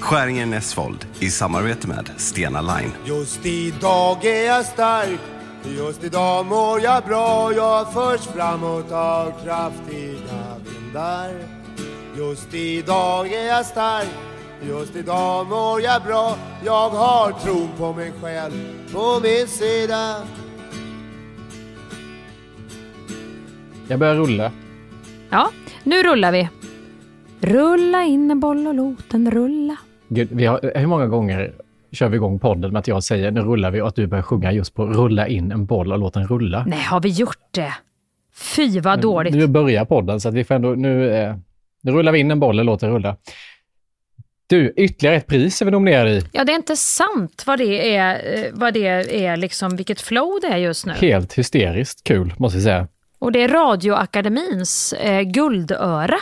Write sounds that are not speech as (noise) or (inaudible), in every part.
Skäringen Näsvold i samarbete med Stena Line. Just idag är jag stark Just idag mår jag bra Jag förs framåt av kraftiga vindar Just idag är jag stark Just idag mår jag bra Jag har tron på mig själv på min sida Jag börjar rulla. Ja, nu rullar vi. Rulla in en boll och låt den rulla. Gud, vi har, hur många gånger kör vi igång podden med att jag säger nu rullar vi och att du börjar sjunga just på rulla in en boll och låt den rulla. Nej, har vi gjort det? Fy vad dåligt. Nu börjar podden så att vi får ändå, nu, eh, nu rullar vi in en boll och låter den rulla. Du, ytterligare ett pris är vi nominerade i. Ja, det är inte sant vad det är, eh, vad det är liksom, vilket flow det är just nu. Helt hysteriskt kul, måste jag säga. Och det är Radioakademins eh, guldöra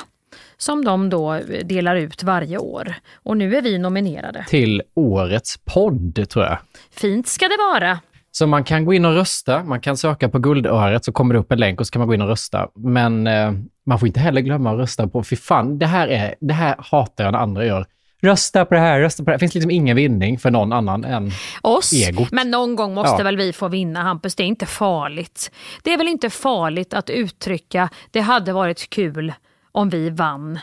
som de då delar ut varje år. Och nu är vi nominerade. Till årets podd, tror jag. Fint ska det vara. Så man kan gå in och rösta. Man kan söka på Guldöret så kommer det upp en länk och så kan man gå in och rösta. Men eh, man får inte heller glömma att rösta på, fy fan, det här, är, det här hatar jag när andra gör. Rösta på det här, rösta på det här. Det finns liksom ingen vinning för någon annan än Oss. egot. Men någon gång måste Ja. väl vi få vinna Hampus, det är inte farligt. Det är väl inte farligt att uttrycka det hade varit kul om vi vann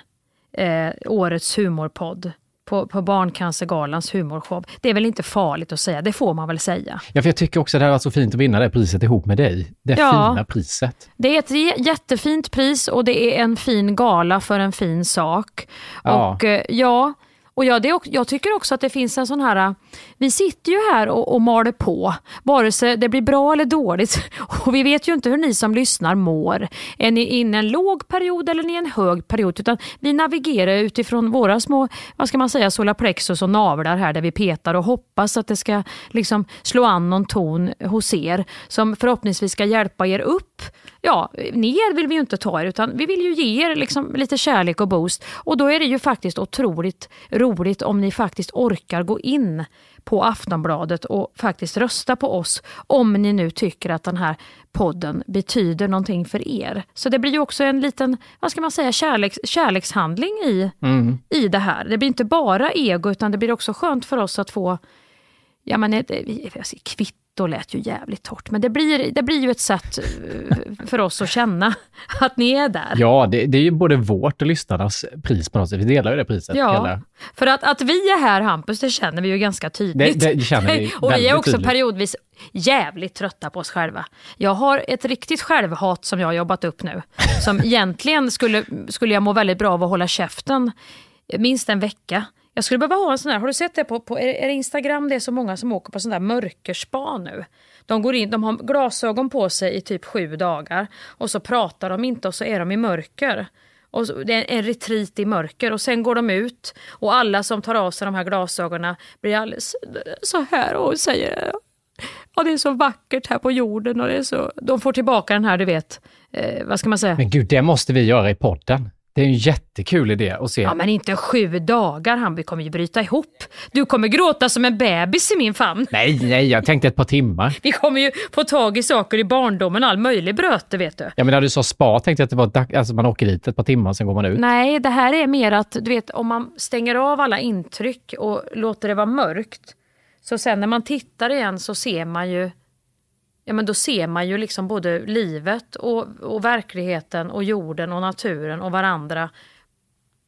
eh, årets humorpodd på, på Barncancergalans humorshow. Det är väl inte farligt att säga, det får man väl säga. Ja, för jag tycker också det här var så fint att vinna det priset ihop med dig. Det Ja. fina priset. Det är ett jättefint pris och det är en fin gala för en fin sak. Ja. Och eh, ja, och jag, det jag tycker också att det finns en sån här, äh, vi sitter ju här och, och maler på, vare sig det blir bra eller dåligt. (laughs) Och vi vet ju inte hur ni som lyssnar mår. Är ni inne i en låg period eller i en hög period? Utan vi navigerar utifrån våra små, vad ska man säga, solaplexus och navlar här där vi petar och hoppas att det ska liksom slå an någon ton hos er som förhoppningsvis ska hjälpa er upp. Ja, ner vill vi ju inte ta er utan vi vill ju ge er liksom lite kärlek och boost. Och då är det ju faktiskt otroligt roligt om ni faktiskt orkar gå in på Aftonbladet och faktiskt rösta på oss om ni nu tycker att den här podden betyder någonting för er. Så det blir ju också en liten, vad ska man säga, kärleks, kärlekshandling i, i det här. Det blir inte bara ego utan det blir också skönt för oss att få Ja men säger, kvitto lät ju jävligt torrt, men det blir, det blir ju ett sätt eh, för oss att känna (laughs) att ni är där. Ja, det, det är ju både vårt och lyssnarnas pris på något sätt. Vi delar ju det priset. Ja, hela. för att, att vi är här Hampus, det känner vi ju ganska tydligt. Det- det känner vi (laughs) Och vi är också tydligt. periodvis jävligt trötta på oss själva. Jag har ett riktigt självhat som jag har jobbat upp nu. Som (laughs) egentligen skulle, skulle jag må väldigt bra av att hålla käften minst en vecka. Jag skulle behöva ha en sån här, har du sett det på, på är, är det Instagram? Det är så många som åker på sån där mörkerspa nu. De går in, de har glasögon på sig i typ sju dagar och så pratar de inte och så är de i mörker. Och så, det är en retreat i mörker och sen går de ut och alla som tar av sig de här glasögonen blir alldeles så här och säger Ja, det är så vackert här på jorden och det är så... De får tillbaka den här, du vet, eh, vad ska man säga? Men gud, det måste vi göra i podden. Det är en jättekul idé att se. Ja, men inte sju dagar, han vi kommer ju bryta ihop. Du kommer gråta som en bebis i min famn. Nej, nej, jag tänkte ett par timmar. Vi kommer ju få tag i saker i barndomen, all möjlig bröte vet du. Ja, men när du sa spa tänkte jag att det var dag- alltså man åker dit ett par timmar, sen går man ut. Nej, det här är mer att, du vet, om man stänger av alla intryck och låter det vara mörkt, så sen när man tittar igen så ser man ju Ja men då ser man ju liksom både livet och, och verkligheten och jorden och naturen och varandra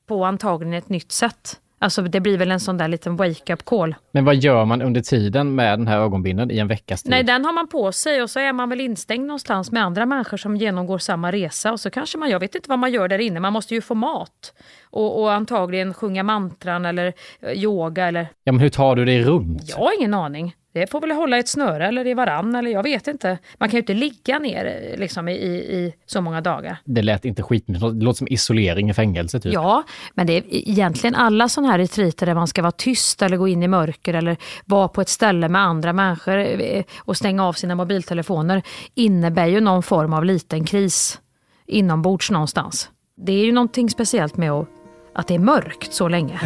på antagligen ett nytt sätt. Alltså det blir väl en sån där liten wake-up call. Men vad gör man under tiden med den här ögonbindeln i en veckas tid? Nej, den har man på sig och så är man väl instängd någonstans med andra människor som genomgår samma resa och så kanske man, jag vet inte vad man gör där inne, man måste ju få mat och, och antagligen sjunga mantran eller eh, yoga eller, Ja, men hur tar du dig runt? jag har ingen aning. Det får väl hålla i ett snöre eller i varann eller jag vet inte. Man kan ju inte ligga ner eh, liksom i, i, så många dagar. Det lät inte skitmycket. Det låter som isolering i fängelse typ. Ja, men det är egentligen alla sådana här retriter där man ska vara tyst eller gå in i mörker eller vara på ett ställe med andra människor eh, och stänga av sina mobiltelefoner innebär ju någon form av liten kris inombords någonstans. Det är ju någonting speciellt med att, att det är mörkt så länge.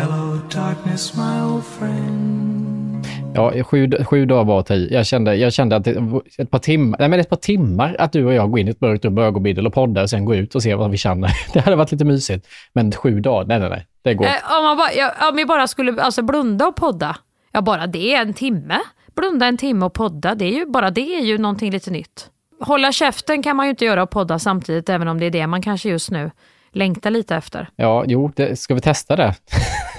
Ja, sju, sju dagar var att ta i. Jag kände, jag kände att ett, par timmar, nej, men ett par timmar att du och jag går in i ett mörkt rum, gå bild och poddar och sen går ut och ser vad vi känner. (laughs) Det hade varit lite mysigt. Men sju dagar, nej, nej, nej. Det går. Eh, om, man bara, ja, om vi bara skulle alltså, blunda och podda, ja bara det är en timme. Blunda en timme och podda, det är ju, bara det är ju någonting lite nytt. Hålla käften kan man ju inte göra och podda samtidigt, även om det är det man kanske just nu längtar lite efter. Ja, jo, det, ska vi testa det? (laughs)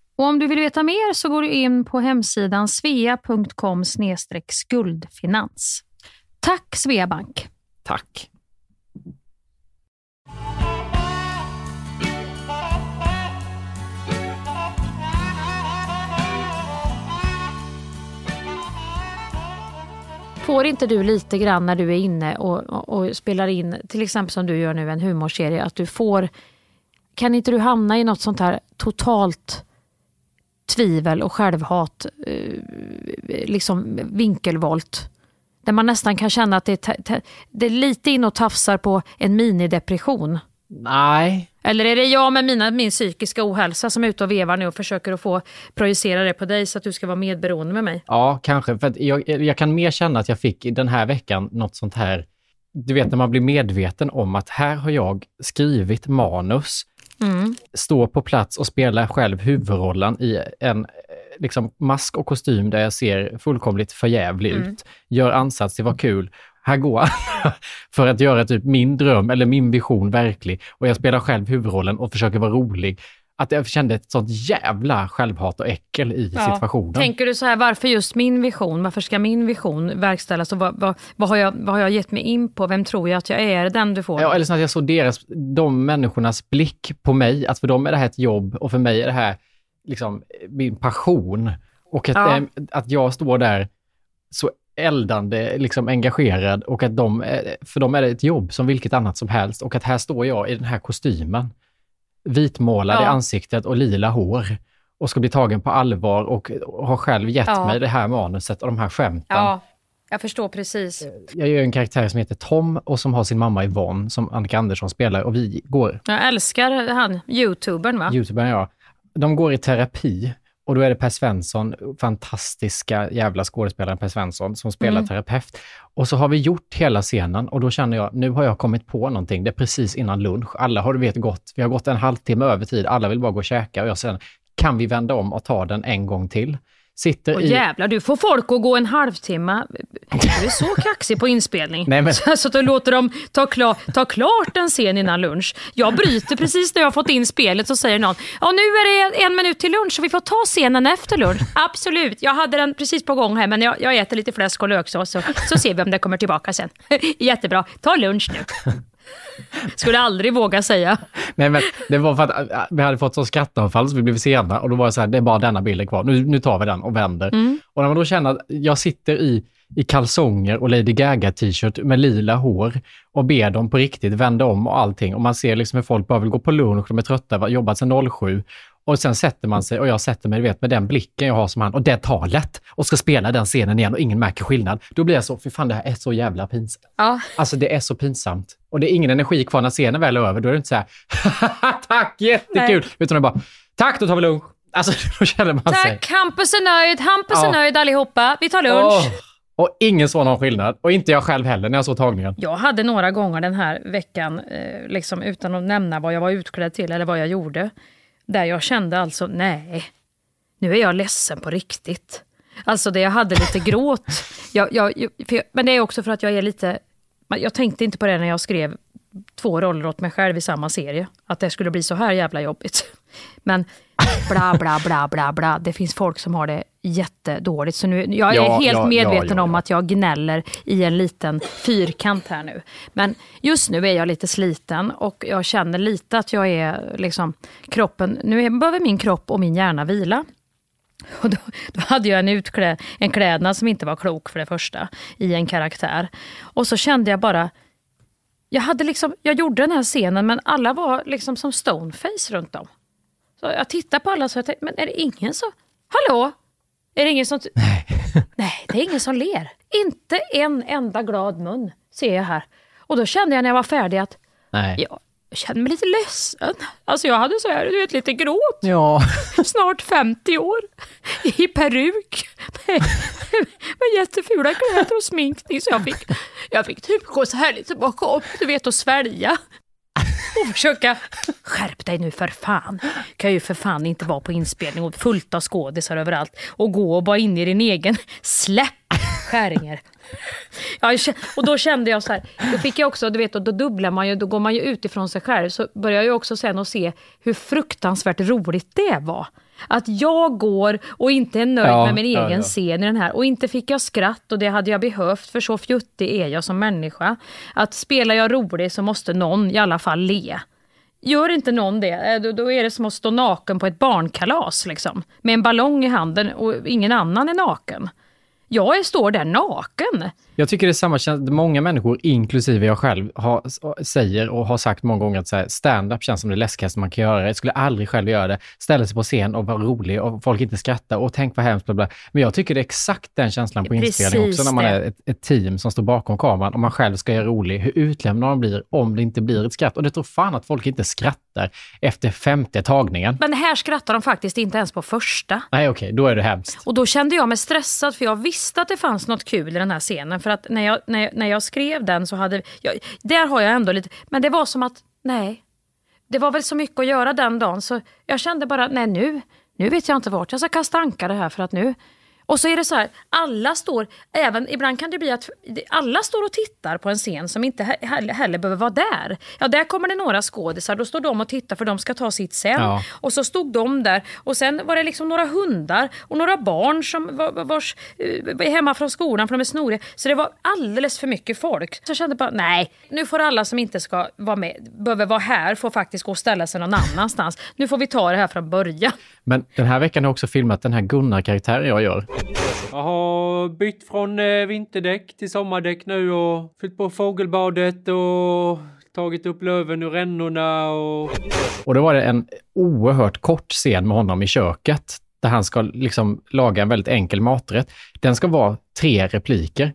Och om du vill veta mer så går du in på hemsidan svea.com skuldfinans. Tack Sveabank! Tack! Får inte du lite grann när du är inne och, och, och, spelar in, till exempel som du gör nu, en humorserie, att du får... Kan inte du hamna i något sånt här totalt tvivel och självhat, eh, liksom vinkelvolt. Där man nästan kan känna att det är, det är lite in och tafsar på en minidepression. Nej. Eller är det jag med mina, min psykiska ohälsa som är ute och vevar nu och försöker att få projicera det på dig så att du ska vara medberoende med mig? Ja, kanske. För jag, jag kan mer känna att jag fick den här veckan något sånt här, du vet när man blir medveten om att här har jag skrivit manus Mm. Stå på plats och spela själv huvudrollen i en liksom, mask och kostym där jag ser fullkomligt förjävlig mm. ut. Gör ansats till vad kul. Här går (laughs) för att göra typ min dröm eller min vision verklig. Och jag spelar själv huvudrollen och försöker vara rolig att jag kände ett sånt jävla självhat och äckel i ja. situationen. Tänker du så här, varför just min vision? Varför ska min vision verkställas? Och vad, vad, vad, har jag, vad har jag gett mig in på? Vem tror jag att jag är? Den du får? Ja, eller så att jag såg deras, de människornas blick på mig. Att för dem är det här ett jobb och för mig är det här liksom min passion. Och att, ja. att jag står där så eldande, liksom engagerad och att de, eh, för dem är det ett jobb som vilket annat som helst och att här står jag i den här kostymen, vitmålad i Ja. ansiktet och lila hår och ska bli tagen på allvar och har själv gett Ja. mig det här manuset och de här skämten. Ja, jag förstår precis. Jag gör en karaktär som heter Tom och som har sin mamma Yvonne som Annika Andersson spelar och vi går Jag älskar han, youtubern va? Youtubern ja. De går i terapi och då är det Per Svensson, fantastiska jävla skådespelaren Per Svensson, som spelar Mm. terapeut. Och så har vi gjort hela scenen och då känner jag, nu har jag kommit på någonting. Det är precis innan lunch. Alla har du vet gått, vi har gått en halvtimme över tid, alla vill bara gå och käka och jag säger, kan vi vända om och ta den en gång till? Sitter Och i... jävlar, du får folk att gå en halvtimme. Du är så (laughs) kaxig på inspelning. Nej, men- (laughs) Så att du låter dem ta, klar, ta klart en scen innan lunch. Jag bryter precis när jag har fått in spelet så säger någon, ja nu är det en minut till lunch så vi får ta scenen efter lunch. (laughs) Absolut, jag hade den precis på gång här men jag, jag äter lite fläsk och löksås så, så ser vi om det kommer tillbaka sen. Jättebra, ta lunch nu. Skulle aldrig våga säga. Nej, men det var för att äh, vi hade fått så skrattanfall så vi blev sena och då var det så här, det är bara denna bilden kvar. Nu, nu tar vi den och vänder. Och när man då känner att jag sitter i, i kalsonger och Lady Gaga-t-shirt med lila hår och ber dem på riktigt vända om och allting och man ser liksom hur folk bara vill gå på lunch, de är trötta, har jobbat sedan 07 och sen sätter man sig och jag sätter mig, du vet, med den blicken jag har som han och det talet och ska spela den scenen igen och ingen märker skillnad. Då blir jag så, för fan det här är så jävla pinsamt. Ja, Alltså det är så pinsamt. Och det är ingen energi kvar när scenen väl är över. Då är det inte så här, (laughs) tack, jättekul. Utan det är bara, tack, då tar vi lunch. Alltså (laughs) då känner man sig... tack, Hampus är nöjd, Hampus är Ja. nöjd allihopa. Vi tar lunch. Åh. Och ingen såg någon skillnad. Och inte jag själv heller när jag såg tagningen. Jag hade några gånger den här veckan, eh, liksom utan att nämna vad jag var utklädd till eller vad jag gjorde, där jag kände alltså, nej, nu är jag ledsen på riktigt. Alltså det jag hade lite gråt. (laughs) Jag, jag, jag, men det är också för att jag är lite, jag tänkte inte på det när jag skrev två roller åt mig själv i samma serie. Att det skulle bli så här jävla jobbigt. Men bla bla bla bla bla. Det finns folk som har det jättedåligt. Så nu, jag är Ja, helt ja, medveten ja, om att jag gnäller i en liten fyrkant här nu. Men just nu är jag lite sliten och jag känner lite att jag är liksom kroppen, nu behöver min kropp och min hjärna vila. Och då, då hade jag en, utklä, en klädnad som inte var klok för det första, i en karaktär. Och så kände jag bara, jag, hade liksom, jag gjorde den här scenen men alla var liksom som stoneface runt om. Så jag tittade på alla och tänkte, men är det ingen som, hallå? Är det ingen som... Nej. (laughs) Nej, det är ingen som ler. Inte en enda glad mun ser jag här. Och då kände jag när jag var färdig att Nej. jag kände mig lite ledsen. Alltså jag hade så här, du vet, lite gråt Ja. (laughs) snart 50 år, i peruk, med, med jättefula kläder och sminkning. Så jag fick, jag fick typ gå så här lite bakom, du vet, och svälja. Och försöka, skärp dig nu för fan. Kan ju för fan inte vara på inspelning och fullt av skådisar överallt och gå och vara inne i din egen, släpp Skäringer. Ja, och då kände jag så här, då fick jag också, du vet, då dubblar man ju, då går man ju utifrån sig själv, så börjar jag också sen att se hur fruktansvärt roligt det var. Att jag går och inte är nöjd Ja, med min ja, egen ja. scen i den här. Och inte fick jag skratt och det hade jag behövt, för så fjuttig är jag som människa. Att spelar jag rolig så måste någon i alla fall le. Gör inte någon det, eh, då, är det som att stå naken på ett barnkalas. Liksom, med en ballong i handen och ingen annan är naken. Jag står där naken. Jag tycker det är samma känsla. Många människor, inklusive jag själv, har, säger och har sagt många gånger att så här, stand-up känns som det läskigaste man kan göra. Jag skulle aldrig själv göra det. Ställa sig på scen och vara rolig och folk inte skrattar och tänk vad hemskt. Bla bla. Men jag tycker det är exakt den känslan på inspelning också när man är ett, ett team som står bakom kameran och man själv ska göra rolig. Hur utlämnad man blir om det inte blir ett skratt. Och det tror fan att folk inte skrattar efter femte tagningen. Men här skrattar de faktiskt inte ens på första. Nej, okej, då är det hemskt. Och då kände jag mig stressad för jag visste att det fanns något kul i den här scenen. För för att när jag, när jag, när jag skrev den så hade jag, där har jag ändå lite, men det var som att nej, det var väl så mycket att göra den dagen så jag kände bara nej nu, nu vet jag inte vart jag ska kasta ankare här för att nu och så är det så här, alla står, även ibland kan det bli att alla står och tittar på en scen som inte he- heller, heller behöver vara där. Ja, där kommer det några skådisar, då står de och tittar för de ska ta sitt sen. Ja. Och så stod de där och sen var det liksom några hundar och några barn som var, var- vars, eh, är hemma från skolan för de är snoriga. Så det var alldeles för mycket folk. Så jag kände bara, nej, nu får alla som inte ska vara med, behöver vara här, får faktiskt gå och ställa sig någon annanstans. Nu får vi ta det här från början. Men den här veckan har jag också filmat den här Gunnar-karaktären jag gör. Jag har bytt från eh, vinterdäck till sommardäck nu och fyllt på fågelbadet och tagit upp löven ur rännorna och... Och då var det en oerhört kort scen med honom i köket där han ska liksom laga en väldigt enkel maträtt. Den ska vara tre repliker.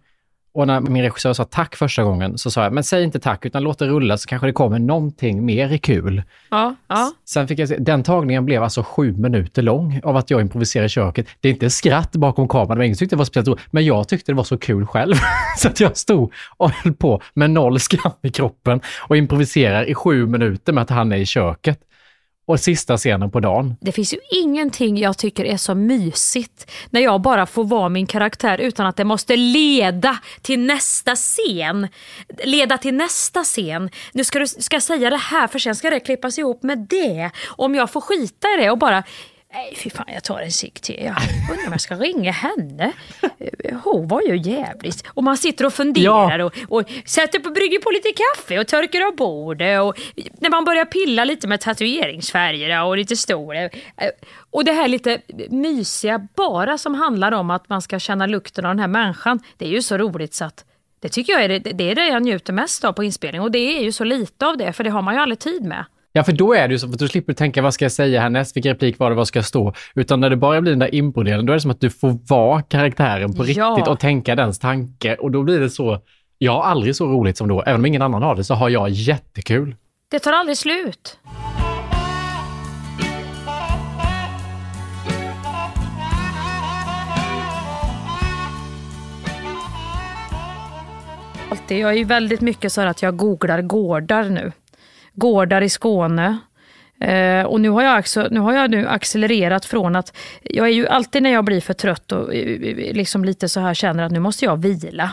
Och när min regissör sa tack första gången så sa jag, men säg inte tack utan låt det rulla så kanske det kommer någonting mer kul. Ja, ja. Sen fick jag se, den tagningen blev alltså sju minuter lång av att jag improviserade i köket. Det är inte skratt bakom kameran, ingen tyckte det var speciellt roligt, men jag tyckte det var så kul själv. (laughs) så att jag stod och höll på med noll skam i kroppen och improviserar i sju minuter med att han är i köket. Och sista scenen på dagen. Det finns ju ingenting jag tycker är så mysigt när jag bara får vara min karaktär utan att det måste leda till nästa scen. Leda till nästa scen. Nu ska du ska jag säga det här för sen ska det klippas ihop med det. Om jag får skita i det och bara Nej, fy fan, jag tar en cigg till. Jag undrar om jag ska ringa henne. Hon var ju jävligt... Och man sitter och funderar Ja. och, och sätter på, brygger på lite kaffe och torkar av bordet. Och när man börjar pilla lite med tatueringsfärgerna och lite stora. Och det här lite mysiga bara som handlar om att man ska känna lukten av den här människan. Det är ju så roligt så att det tycker jag är det, det, är det jag njuter mest av på inspelning. Och det är ju så lite av det, för det har man ju aldrig tid med. Ja, för då är det ju så, för då slipper du tänka vad ska jag säga härnäst, vilken replik var det, vad ska jag stå? Utan när det bara blir den där improdelen, då är det som att du får vara karaktären på Ja. riktigt och tänka dens tanke. Och då blir det så, jag har aldrig så roligt som då, även om ingen annan har det, så har jag jättekul. Det tar aldrig slut. Jag är ju väldigt mycket så att jag googlar gårdar nu. Gårdar i Skåne. Eh, och nu har, jag också, nu har jag nu accelererat från att jag är ju alltid när jag blir för trött och eh, eh, liksom lite så här känner att nu måste jag vila.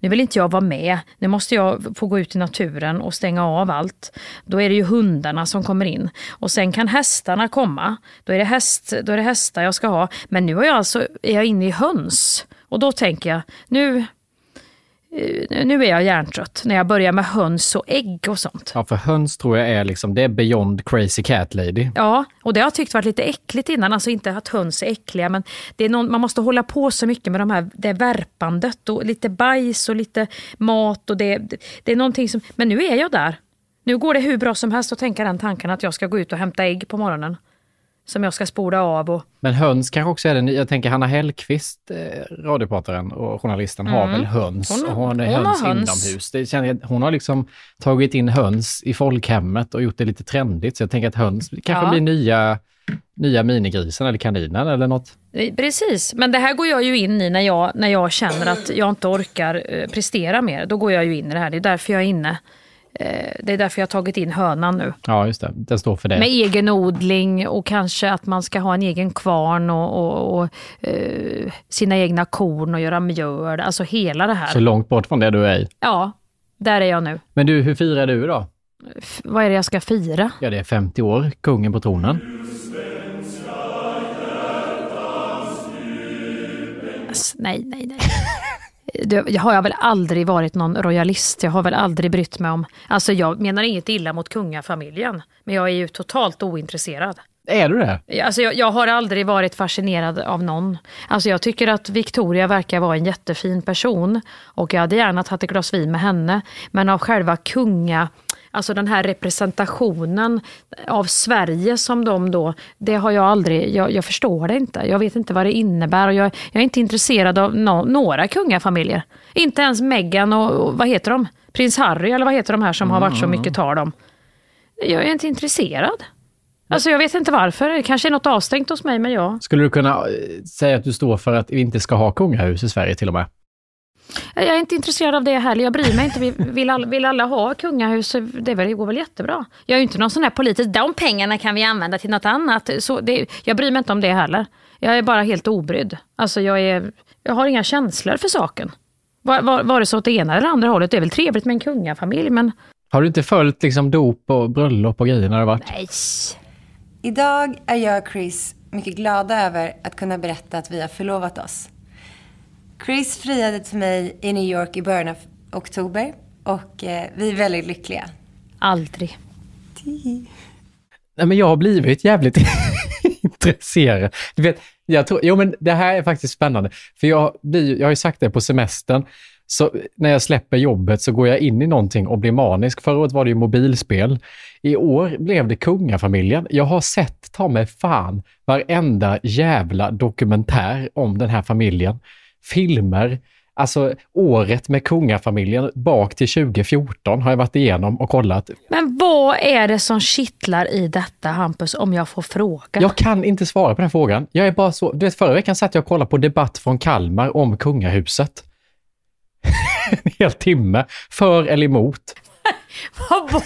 Nu vill inte jag vara med. Nu måste jag få gå ut i naturen och stänga av allt. Då är det ju hundarna som kommer in. Och sen kan hästarna komma. Då är det, häst, då är det hästar jag ska ha. Men nu är jag, alltså, är jag inne i höns. Och då tänker jag, nu, nu är jag hjärntrött. När jag börjar med höns och ägg och sånt. Ja, för höns tror jag är liksom, det är beyond crazy cat lady. Ja, och det har jag tyckt varit lite äckligt innan. Alltså inte att höns är äckliga, men det är någon, man måste hålla på så mycket med de här, det värpandet och lite bajs och lite mat. och det, det är någonting som, Men nu är jag där. Nu går det hur bra som helst att tänka den tanken att jag ska gå ut och hämta ägg på morgonen. Som jag ska spola av. Och, Men höns kanske också är det, jag tänker Hanna Hellquist, eh, radioprataren och journalisten, har väl höns? Mm. Hon- och hon hon har höns, höns. inomhus. Det känner jag, hon har liksom tagit in höns i folkhemmet och gjort det lite trendigt. Så jag tänker att höns kanske Ja. blir nya, nya minigrisen eller kaninen eller något. Eh, Precis, men det här går jag ju in i när jag, när jag känner att jag inte orkar eh, prestera mer. Då går jag ju in i det här. Det är därför jag är inne. Eh, Det är därför jag har tagit in hönan nu. Ja, just det. Den står för det. Med egen odling och kanske att man ska ha en egen kvarn och, och, och eh, sina egna korn och göra mjöl. Alltså hela det här. Så långt bort från det du är i. Ja, där är jag nu. Men du, hur firar du då? F- vad är det jag ska fira? Ja, det är 50 år, kungen på tronen. S- Nej, nej, nej. (laughs) Det har jag väl aldrig varit någon royalist. Jag har väl aldrig brytt mig om... Alltså jag menar inget illa mot kungafamiljen. Men jag är ju totalt ointresserad. Är du det? Alltså jag, jag har aldrig varit fascinerad av någon. Alltså jag tycker att Victoria verkar vara en jättefin person. Och jag hade gärna tagit ett glas vin med henne. Men av själva kunga... Alltså den här representationen av Sverige som de då, det har jag aldrig, jag, jag förstår det inte. Jag vet inte vad det innebär och jag, jag är inte intresserad av nå- några kungafamiljer. Inte ens Meghan och, och vad heter de? Prins Harry eller vad heter de här som har varit så mycket tal om? Jag är inte intresserad. Alltså jag vet inte varför. Det kanske är något avstängt hos mig, men jag, Skulle du kunna eh, säga att du står för att vi inte ska ha kungahus i Sverige till och med? Jag är inte intresserad av det heller. Jag bryr mig inte. Vi- Vill alla, vill alla ha kungahus, det, är väl, det går väl jättebra. Jag är ju inte någon sån här politisk, de pengarna kan vi använda till något annat. Så det, jag bryr mig inte om det heller. Jag är bara helt obrydd. Alltså jag, är, jag har inga känslor för saken. Var, var, vare sig åt det ena eller andra hållet. Det är väl trevligt med en kungafamilj, men Har du inte följt liksom dop och bröllop och grejer när det varit? nej. Idag är jag och Chris mycket glada över att kunna berätta att vi har förlovat oss. Chris friade till mig i New York i början av oktober och eh, vi är väldigt lyckliga. Aldrig. Nej, men jag har blivit jävligt (laughs) stressera. Du vet, jag tror, jo men det här är faktiskt spännande. För jag, blir, jag har ju sagt det på semestern, så när jag släpper jobbet så går jag in i någonting och blir manisk. Förra året var det ju mobilspel. I år blev det kungafamiljen. Jag har sett, ta mig fan, varenda jävla dokumentär om den här familjen. Filmer, alltså året med kungafamiljen bak till 2014 har jag varit igenom och kollat. Men vad är det som kittlar i detta Hampus, om jag får fråga? Jag kan inte svara på den frågan. Jag är bara så, du vet förra veckan satt jag och kollade på debatt från Kalmar om kungahuset. (laughs) en hel timme, för eller emot. (laughs)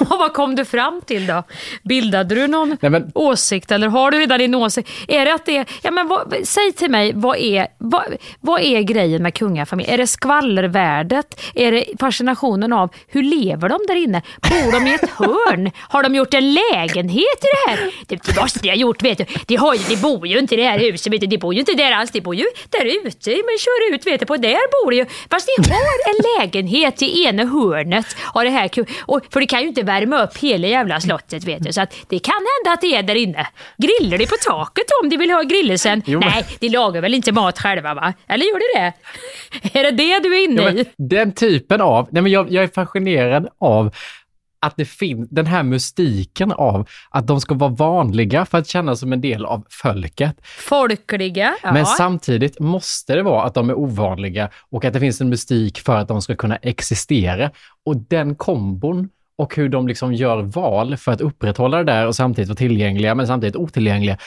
Vad- kom du fram till då? Bildade du någon Nej, men- åsikt eller har du redan din åsikt? Är det att det ja, men vad, Säg till mig, vad är, vad, vad är grejen med kungafamiljen? Är det skvallervärdet? Är det fascinationen av hur lever de där inne? Bor de i ett (laughs) hörn? Har de gjort en lägenhet i det här? Det, det måste de ha gjort, vet du. De, har de bor ju inte i det här huset, vet du. de bor ju inte där alls. De bor ju där ute, men kör ut, vet du, på där bor de ju. Fast de har en lägenhet i ena hörnet av det här ku- och, För det kan ju inte värma upp hela jävla slottet, vet du. Så att det kan hända att det är där inne. Grillar de på taket om de vill ha grillelsen? Jo, men- Nej, de lagar väl inte mat själva, va? Eller gör de det? (laughs) Är det det du är inne Ja, i? den typen av, nej men jag, jag är fascinerad av att det finns den här mystiken av att de ska vara vanliga för att kännas som en del av folket. Folkliga? Ja. Men samtidigt måste det vara att de är ovanliga och att det finns en mystik för att de ska kunna existera. Och den kombon och hur de liksom gör val för att upprätthålla det där och samtidigt vara tillgängliga men samtidigt otillgängliga.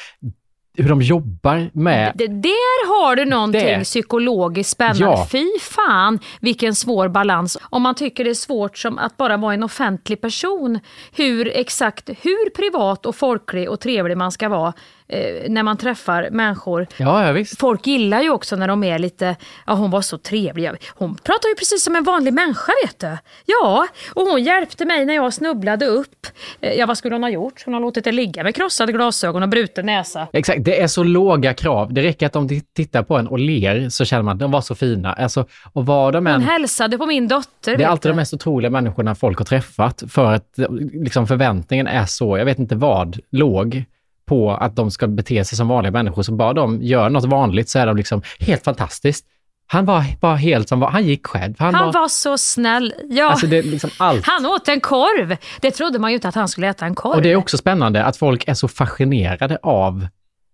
Hur de jobbar med Det, där har du någonting Det. psykologiskt spännande. Ja. Fy fan vilken svår balans. Om man tycker det är svårt som att bara vara en offentlig person. Hur exakt, hur privat och folklig och trevlig man ska vara eh, när man träffar människor. Ja, ja visst. Folk gillar ju också när de är lite, ja hon var så trevlig. Hon pratar ju precis som en vanlig människa vet du. Ja, och hon hjälpte mig när jag snubblade upp. Eh, Ja vad skulle hon ha gjort? Hon har låtit det ligga med krossade glasögon och bruten näsa. Exakt, det är så låga krav. Det räcker att de t- tittar på en och ler så känner man att de var så fina. Alltså, och vad de Hon än... hälsade på min dotter. Det är alltid du. de mest otroliga människorna folk har träffat för att liksom, förväntningen är så, jag vet inte vad, låg på att de ska bete sig som vanliga människor. Så bara de gör något vanligt så är de liksom helt fantastiskt. Han var bara helt som var, han gick själv. Han, Han var, var så snäll. Ja. Alltså liksom allt. Han åt en korv. Det trodde man ju inte att han skulle äta en korv. Och det är också spännande att folk är så fascinerade av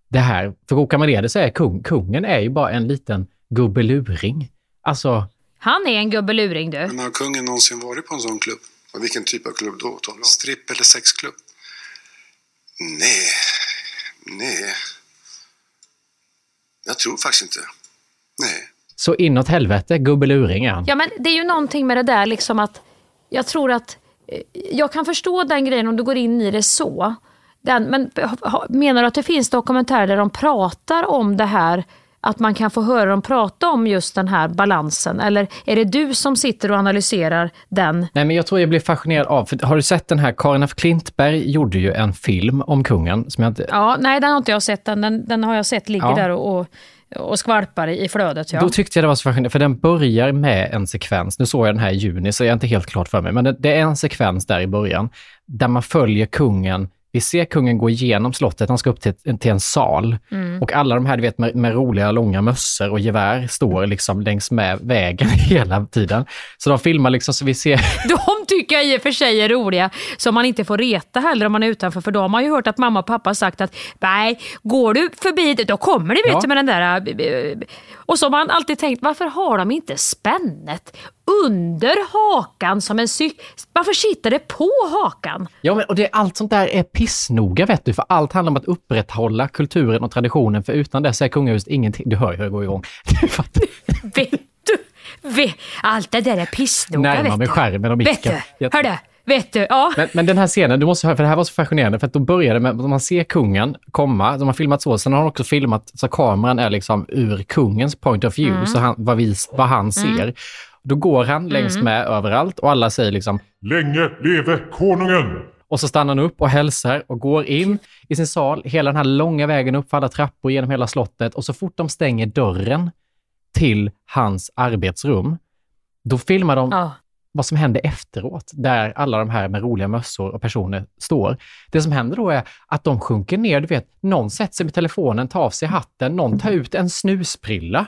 det här. För råkar man det så är kung, kungen är ju bara en liten gubbeluring. Alltså, Han är en gubbeluring du. Men har kungen någonsin varit på en sån klubb? Och vilken typ av klubb då? Stripp eller sexklubb? Nej, nej. Jag tror faktiskt inte. Nej. så inåt helvete gubbeluring är han. Ja men det är ju någonting med det där liksom att jag tror att eh, jag kan förstå den grejen om du går in i det så. Den, men menar du att det finns dokumentärer där de pratar om det här att man kan få höra dem prata om just den här balansen? Eller är det du som sitter och analyserar den? Nej, men jag tror jag blir fascinerad av, för har du sett den här, Karin af Klintberg gjorde ju en film om kungen som jag inte... Ja, nej, den har inte jag sett. Den, den, den har jag sett ligger Ja. där och, och, och skvalpar i, i flödet. Ja. Då tyckte jag det var så fascinerande, för den börjar med en sekvens, nu såg jag den här i juni så jag är inte helt klart för mig, men det, det är en sekvens där i början där man följer kungen vi ser kungen gå igenom slottet, han ska upp till, till en sal. Mm. Och alla de här du vet, med, med roliga långa mössor och gevär står liksom längs med vägen (laughs) hela tiden. Så de filmar liksom så vi ser (laughs) De tycker jag i och för sig är roliga, som man inte får reta heller om man är utanför. För då har man ju hört att mamma och pappa sagt att nej, går du förbi det, då kommer det vet Ja. du, med den där... äh, Och så har man alltid tänkt, varför har de inte spännet under hakan som en cykel? Varför sitter det på hakan? Ja, men, och det, allt sånt där är pissnoga, vet du, för allt handlar om att upprätthålla kulturen och traditionen, för utan det så är kungahuset ingenting. Du hör ju hur det går igång. (laughs) Du. Vet du? Vet, allt det där är pissnoga Närmar vet mig du. skärmen och Vet micken. du? Jag- Hördu? Vet du? Ja. Men, men den här scenen, du måste höra, för det här var så fascinerande, för att då började med att man ser kungen komma, de har filmat så, sen har de också filmat så kameran är liksom ur kungens point of view, Mm. så han, vad, vi, vad han ser. Då går han längs Mm. med överallt och alla säger liksom Länge leve konungen! Och så stannar han upp och hälsar och går in i sin sal, hela den här långa vägen upp för alla trappor genom hela slottet och så fort de stänger dörren till hans arbetsrum, då filmar de Ja. Vad som händer efteråt, där alla de här med roliga mössor och personer står. Det som händer då är att de sjunker ner, du vet, någon sätter sig med telefonen, tar av sig hatten, någon tar ut en snusprilla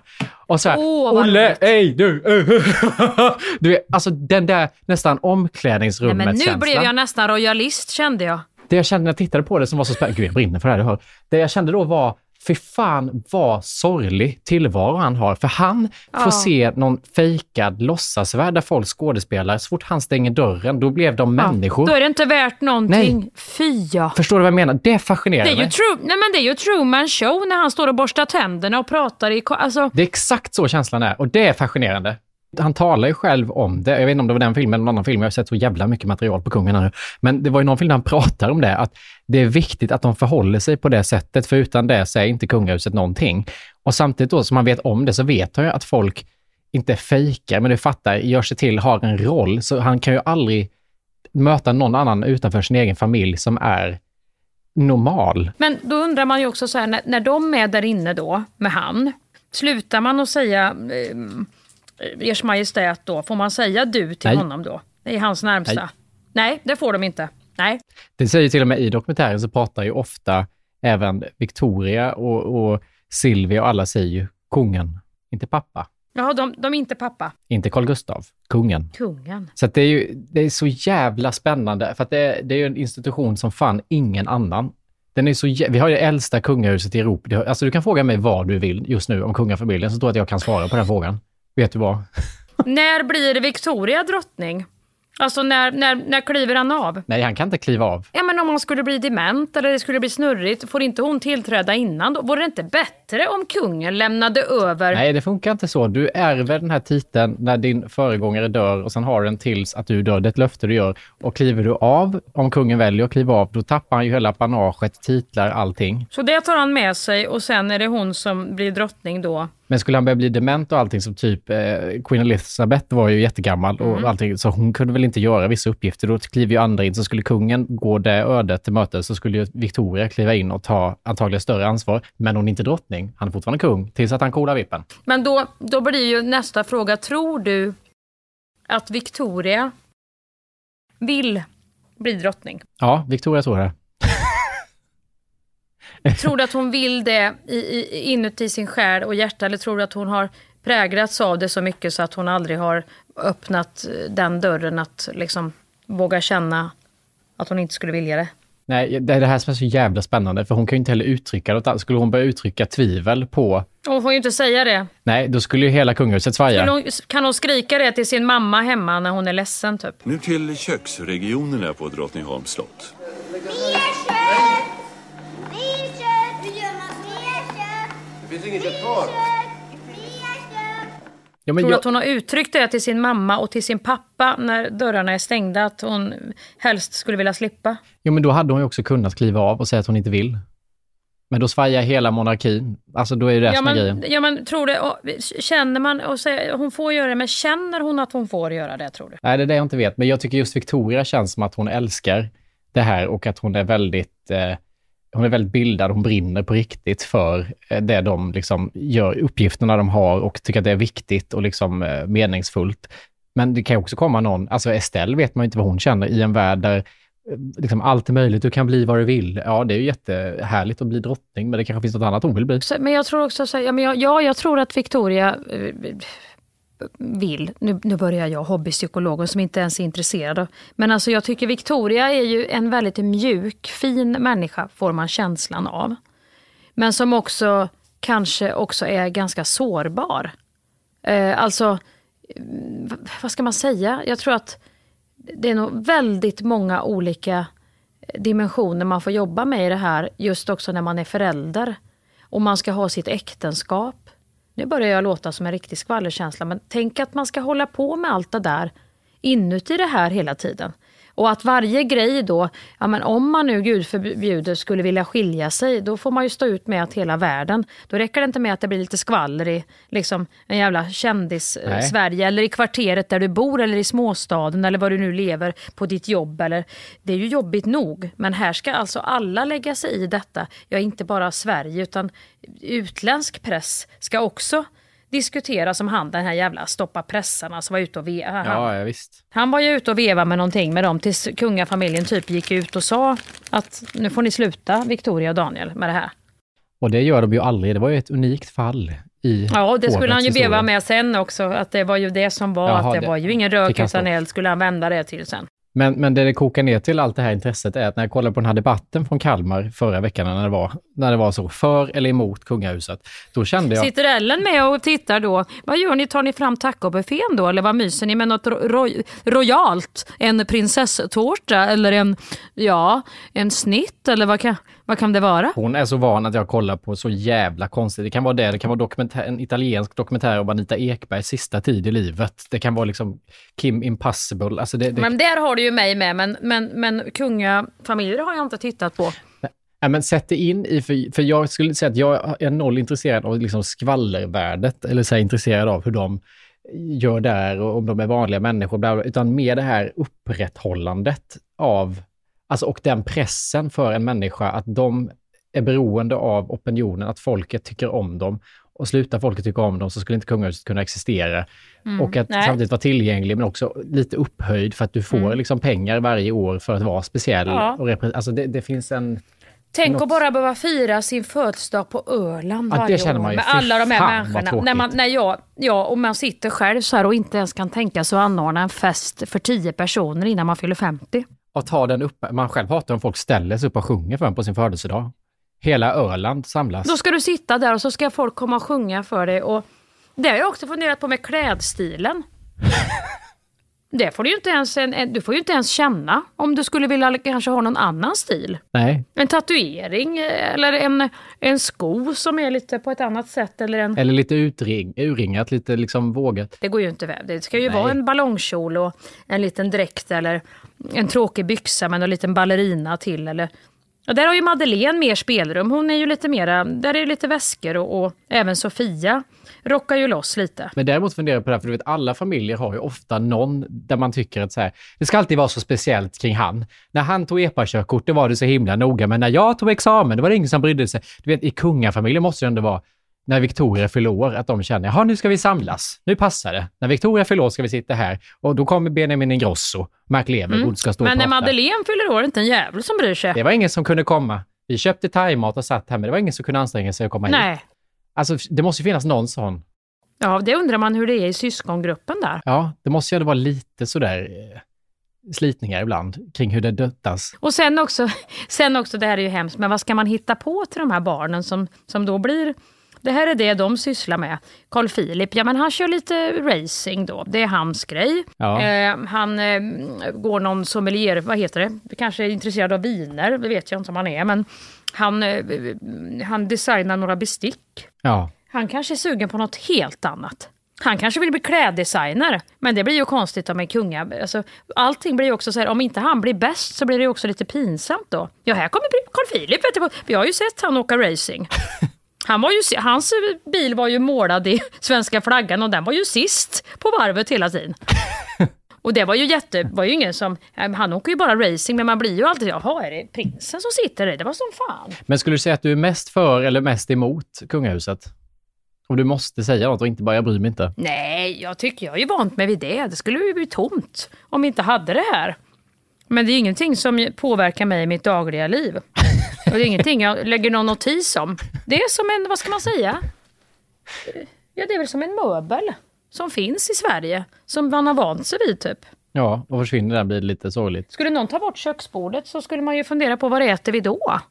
och så här, vad Olle, roligt." hej du! (laughs) du vet, alltså den där nästan Nej, omklädningsrummet men nu känslan. blev jag nästan royalist kände jag. Det jag kände när jag tittade på det som var så spännande, gud jag brinner för det här. Det jag kände då var, fy fan vad sorglig tillvaro han har. För han får Ja. se någon fejkad låtsasvärld där folk skådespelar. Så fort han stänger dörren, då blev de människor. Då är det inte värt någonting. Fy ja. Förstår du vad jag menar? Det fascinerar Det är, ju mig. true, nej men det är ju Truman show när han står och borstar tänderna och pratar i... Alltså, Det är exakt så känslan är och det är fascinerande. Han talar ju själv om det. Jag vet inte om det var den filmen eller någon annan film. Jag har sett så jävla mycket material på kungen här nu. Men det var ju någon film där han pratar om det, att det är viktigt att de förhåller sig på det sättet, för utan det så är inte kungahuset någonting. Och samtidigt då som man vet om det så vet han ju att folk inte fejkar, men du fattar, gör sig till, har en roll. Så han kan ju aldrig möta någon annan utanför sin egen familj som är normal. men då undrar man ju också så här, när, när de är där inne då med han, slutar man att säga eh, Ers Majestät då? Får man säga du till Nej. honom då? Det är hans närmsta. Nej. Nej. det får de inte. Nej. Det säger till och med i dokumentären så pratar ju ofta även Victoria och, och Silvia och alla säger ju kungen, inte pappa. Jaha, de, de är inte pappa. Inte Carl Gustav, kungen. Kungen. Så det, är ju, det är så jävla spännande, för att det, är- det är ju en institution som fan ingen annan. Den är så, jä- vi har ju det äldsta kungahuset i Europa. Alltså du kan fråga mig vad du vill just nu om kungafamiljen, så tror jag att jag kan svara på den frågan. Vet du vad? När blir Victoria drottning? Alltså när, när, när kliver han av? Nej, han kan inte kliva av. Ja men om han skulle bli dement eller det skulle bli snurrigt, får inte hon tillträda innan då? Vore det inte bättre om kungen lämnade över? Nej, det funkar inte så. Du ärver den här titeln när din föregångare dör och sen har den tills att du dör. Det är ett löfte du gör. Och kliver du av, om kungen väljer att kliva av, då tappar han ju hela apanaget, titlar, allting. Så det tar han med sig och sen är det hon som blir drottning då. Men skulle han börja bli dement och allting som typ eh, Queen Elizabeth var ju jättegammal och Mm. allting, så hon kunde väl inte göra vissa uppgifter. Då kliver ju andra in. Så skulle kungen gå det ödet till mötes så skulle ju Victoria kliva in och ta antagligen större ansvar. Men hon är inte drottning. Han är fortfarande kung tills att han kolar vippen. Men då, då blir ju nästa fråga, tror du att Victoria vill bli drottning? Ja, Victoria tror det. Tror du att hon vill det i, i, inuti sin själ och hjärta eller tror du att hon har präglats av det så mycket så att hon aldrig har öppnat eh, den dörren att liksom våga känna att hon inte skulle vilja det? Nej, det är det här som är så jävla spännande, för hon kan ju inte heller uttrycka något annat. Skulle hon börja uttrycka tvivel på... Hon får ju inte säga det. Nej, då skulle ju hela kungahuset svaja. Kan hon skrika det till sin mamma hemma när hon är ledsen typ? Nu till köksregionerna på Drottningholms slott. Det finns inget kött kvar. Ja, men Tror du jag, att hon har uttryckt det till sin mamma och till sin pappa när dörrarna är stängda att hon helst skulle vilja slippa? jo, men då hade hon ju också kunnat kliva av och säga att hon inte vill. Men då svajar hela monarkin. Alltså då är det det Ja men, grejen. ja men tror du, känner man, och säger, hon får göra det, men känner hon att hon får göra det tror du? Nej, det är det jag inte vet. Men jag tycker just Victoria känns som att hon älskar det här och att hon är väldigt, eh, hon är väldigt bildad. Hon brinner på riktigt för eh, det de liksom gör, uppgifterna de har och tycker att det är viktigt och liksom eh, meningsfullt. Men det kan ju också komma någon, alltså Estelle vet man ju inte vad hon känner i en värld där eh, liksom allt är möjligt, du kan bli vad du vill. Ja, det är ju jättehärligt att bli drottning, men det kanske finns något annat hon vill bli. Men jag tror också, så, här, ja, men jag, ja, jag tror att Victoria vill, nu, nu börjar jag hobbypsykologen som inte ens är intresserad av, men alltså jag tycker Victoria är ju en väldigt mjuk, fin människa får man känslan av. Men som också kanske också är ganska sårbar. Eh, alltså, vad ska man säga? Jag tror att det är nog väldigt många olika dimensioner man får jobba med i det här, just också när man är förälder. Och man ska ha sitt äktenskap. Nu börjar jag låta som en riktig skvallerkänsla, men tänk att man ska hålla på med allt det där inuti det här hela tiden. Och att varje grej då, ja men om man nu gud förbjuder skulle vilja skilja sig, då får man ju stå ut med att hela världen, då räcker det inte med att det blir lite skvaller i liksom en jävla kändis-Sverige eller i kvarteret där du bor eller i småstaden eller var du nu lever på ditt jobb. Eller, det är ju jobbigt nog, men här ska alltså alla lägga sig i detta. Ja, inte bara Sverige utan utländsk press ska också diskutera som han, den här jävla stoppa pressarna som var ute och ve- han, Ja, ja, visst. han var ju ute och vevade med någonting med dem tills kungafamiljen typ gick ut och sa att nu får ni sluta, Victoria och Daniel, med det här. Och det gör de ju aldrig. Det var ju ett unikt fall i Ja, och det skulle han ju veva med sen också, att det var ju det som var, Jaha, att det, det- var ju ingen rök utan eld, skulle han vända det till sen. Men, men det det kokar ner till allt det här intresset är att när jag kollade på den här debatten från Kalmar förra veckan när det var, när det var så för eller emot kungahuset, då kände jag... Sitter Ellen med och tittar då? Vad gör ni? Tar ni fram tacobuffén då? Eller vad myser ni med något ro- ro- En prinsesstårta eller en, ja, en snitt eller vad kan, vad kan det vara? Hon är så van att jag kollar på så jävla konstigt. Det kan vara det, det kan vara dokumentär, en italiensk dokumentär om Anita Ekbergs sista tid i livet. Det kan vara liksom Kim Impossible. Alltså det, det, Men där har du ju mig med, men, men, men kungafamiljer har jag inte tittat på. Ja, men sätt det in i, för, för jag skulle säga att jag är noll intresserad av liksom skvallervärdet, eller så här, intresserad av hur de gör där och om de är vanliga människor, bla bla, utan mer det här upprätthållandet av, alltså och den pressen för en människa att de är beroende av opinionen, att folket tycker om dem. Och slutar folket tycka om dem så skulle inte kungahuset kunna existera. Mm, Och att nej. samtidigt vara tillgänglig men också lite upphöjd för att du får Mm. liksom pengar varje år för att vara speciell. Ja. Och alltså det, det finns en... Tänk Något- att bara behöva fira sin födelsedag på Öland Ja, det varje känner år man ju. med Fy alla de här människorna. När man, när jag, ja, och man sitter själv så här och inte ens kan tänka sig att anordna en fest för tio personer innan man fyller 50. Att ta den upp. Man själv hatar om folk ställer sig upp och sjunger för en på sin födelsedag. Hela Öland samlas. Då ska du sitta där och så ska folk komma och sjunga för dig. Och det har jag också funderat på med klädstilen. (laughs) Det får du ju inte ens, en, en, du får ju inte ens känna om du skulle vilja kanske ha någon annan stil. Nej, En tatuering eh, eller en, en sko som är lite på ett annat sätt. Eller en, eller lite utring, urringat, lite liksom vågat. Det går ju inte väl. Det ska ju Nej. vara en ballongkjol och en liten dräkt eller en tråkig byxa med en liten ballerina till. Eller... Och där har ju Madeleine mer spelrum. Hon är ju lite mera, där är det lite väskor och, och även Sofia rockar ju loss lite. Men däremot funderar jag på det här, för du vet alla familjer har ju ofta någon där man tycker att så här, det ska alltid vara så speciellt kring han. När han tog EPA-körkort, då var det så himla noga, men när jag tog examen, då var det ingen som brydde sig. Du vet, i kungafamiljen måste det ändå vara när Victoria fyller år, att de känner, jaha, nu ska vi samlas. Nu passar det. När Victoria fyller år ska vi sitta här och då kommer Benjamin Ingrosso, Mark Levengood ska stå Mm. Men och när. Madeleine fyller år är det inte en jävel som bryr sig. Det var ingen som kunde komma. Vi köpte thaimat och satt här, men det var ingen som kunde anstränga sig att komma hit. Alltså, det måste ju finnas någon sån. Ja, det undrar man hur det är i syskongruppen där. Ja, det måste ju ändå vara lite sådär eh, slitningar ibland kring hur det döttas. Och sen också, (laughs) sen också, det här är ju hemskt, men vad ska man hitta på till de här barnen som, som då blir det här är det de sysslar med. Carl Philip, ja men han kör lite racing då. Det är hans grej. Ja. Eh, han eh, går någon sommelier, vad heter det? Kanske är intresserad av viner, det vet jag inte om han är. Men han, eh, han designar några bestick. Ja. Han kanske är sugen på något helt annat. Han kanske vill bli kläddesigner, men det blir ju konstigt om en kunga... Alltså, allting blir ju också så här, om inte han blir bäst så blir det ju också lite pinsamt då. Ja, här kommer Carl Philip, vet du? Vi har ju sett han åka racing. (laughs) Han var ju, hans bil var ju målad i svenska flaggan och den var ju sist på varvet hela tiden. (laughs) Och det var ju jätte, var ju ingen som, han åker ju bara racing men man blir ju alltid, jaha är det prinsen som sitter där? Det var som fan. Men skulle du säga att du är mest för eller mest emot kungahuset? Om du måste säga något och inte bara, jag bryr mig inte. Nej, jag tycker jag är ju vant mig vid det. Det skulle ju bli tomt om vi inte hade det här. Men det är ingenting som påverkar mig i mitt dagliga liv. Och det är ingenting jag lägger någon notis om. Det är som en, vad ska man säga? Ja, det är väl som en möbel som finns i Sverige. Som man har vant sig vid typ. Ja, och försvinner den blir det lite sorgligt. Skulle någon ta bort köksbordet så skulle man ju fundera på vad äter vi då?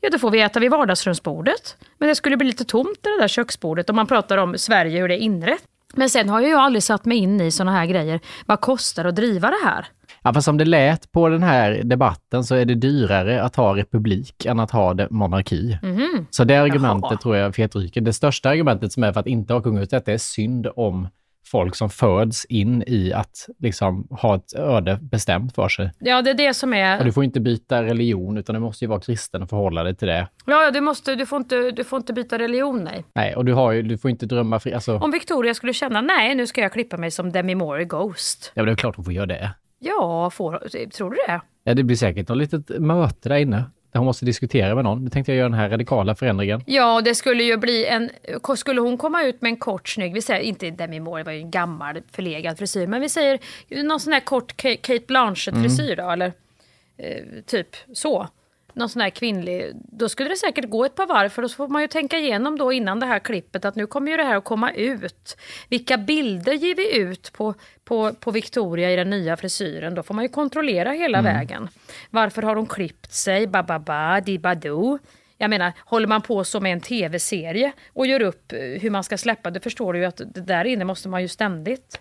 Ja, då får vi äta vid vardagsrumsbordet. Men det skulle bli lite tomt det där köksbordet om man pratar om Sverige, hur det är inrett. Men sen har ju jag aldrig satt mig in i såna här grejer. Vad kostar det att driva det här? Ja, fast som det lät på den här debatten så är det dyrare att ha republik än att ha monarki. Mhm. Så det argumentet Jaha. tror jag fetryker. Det största argumentet som är för att inte ha kungahus är att det är synd om folk som föds in i att liksom ha ett öde bestämt för sig. Ja, det är det som Och är... du får inte byta religion utan du måste ju vara kristen och förhålla dig till det. Ja, ja, du, måste, du, får inte, du får inte byta religion, nej. Nej, och du, har ju, du får inte drömma fri. Alltså, Om Victoria skulle känna, nej, nu ska jag klippa mig som Demi Moore i Ghost. ja, men det är klart hon får göra det. Ja, får, tror du det? Ja, det blir säkert något litet möte där inne. Hon måste diskutera med någon. Nu tänkte jag göra den här radikala förändringen. Ja, det skulle ju bli en... Skulle hon komma ut med en kort snygg, vi säger inte Demi Moore, det var ju en gammal förlegad frisyr, men vi säger någon sån här kort Ka- Kate Blanchett-frisyr då, eller eh, typ så. Någon sån här kvinnlig, då skulle det säkert gå ett par varv för då får man ju tänka igenom då innan det här klippet att nu kommer ju det här att komma ut. Vilka bilder ger vi ut på, på, på Victoria i den nya frisyren? Då får man ju kontrollera hela Mm. vägen. Varför har hon klippt sig? Bababa, dibadoo. Jag menar, håller man på med en tv-serie och gör upp eh, hur man ska släppa det förstår du ju att det där inne måste man ju ständigt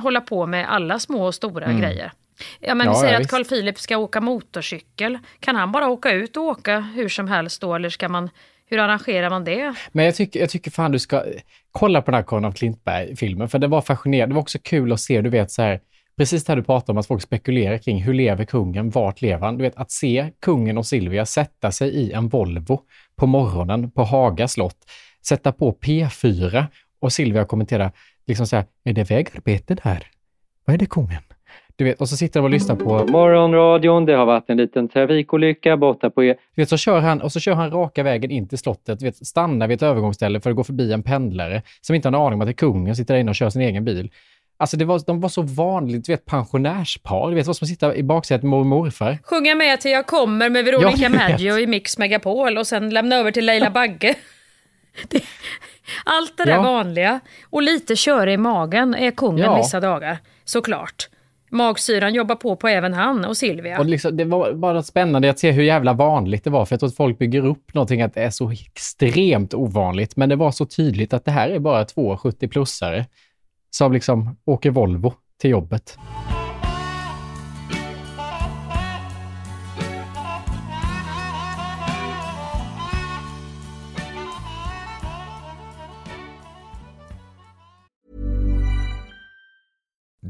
hålla på med alla små och stora Mm. grejer. Ja, men Ja, vi säger ja, att. Carl Philip ska åka motorcykel. Kan han bara åka ut och åka hur som helst då? Eller ska man, hur arrangerar man det? Men jag tycker, jag tycker fan du ska kolla på den här Karin av Klintberg-filmen, för det var fascinerande. Det var också kul att se, du vet så här, precis det här du pratar om, att folk spekulerar kring hur lever kungen, vart lever han? Du vet, att se kungen och Silvia sätta sig i en Volvo på morgonen på Haga slott, sätta på P4 och Silvia kommenterar liksom så här, är det vägarbete där? Vad är det kungen? Du vet, och så sitter de och lyssnar på morgonradion, det har varit en liten trafikolycka borta på er. Du vet, så kör han, och så kör han raka vägen in till slottet, du vet, stannar vid ett övergångsställe för att gå förbi en pendlare som inte har en aning om att det är kungen, sitter där inne och kör sin egen bil. Alltså det var, de var så vanligt, du vet pensionärspar, du vet vad som sitter i baksätet med mormor och morfar. Sjunga med till Jag kommer med Veronica. Maggio i Mix Megapol och sen lämna över till Leila Bagge. (laughs) Det, allt det där Ja. vanliga. Och lite köra i magen är kungen Ja. vissa dagar, såklart. Magsyran jobbar på på även han och Silvia. Och liksom, det var bara spännande att se hur jävla vanligt det var, för jag tror att folk bygger upp någonting att det är så extremt ovanligt, men det var så tydligt att det här är bara två 70-plussare som liksom åker Volvo till jobbet.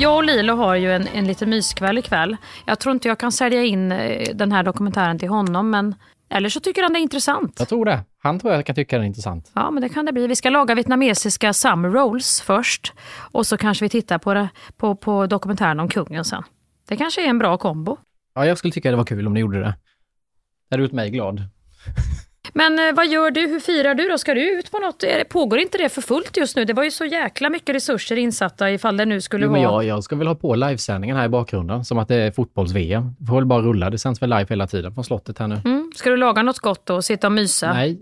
Jag och Lilo har ju en, en liten myskväll ikväll. Jag tror inte jag kan sälja in eh, den här dokumentären till honom, men eller så tycker han det är intressant. Jag tror det. Han tror jag kan tycka det är intressant. Ja, men det kan det bli. Vi ska laga vietnamesiska summer rolls först och så kanske vi tittar på, det, på, på dokumentären om kungen sen. Det kanske är en bra kombo. Ja, jag skulle tycka det var kul om ni gjorde det. Det hade gjort mig glad. (laughs) Men eh, vad gör du? Hur firar du då? Ska du ut på något? Det- Pågår inte det för fullt just nu? Det var ju så jäkla mycket resurser insatta ifall det nu skulle Jo, vara... jag, jag ska väl ha på livesändningen här i bakgrunden, som att det är fotbolls-VM. Det får väl bara rulla. Det sänds väl live hela tiden från slottet här nu. Mm. Ska du laga något gott då och sitta och mysa? Nej,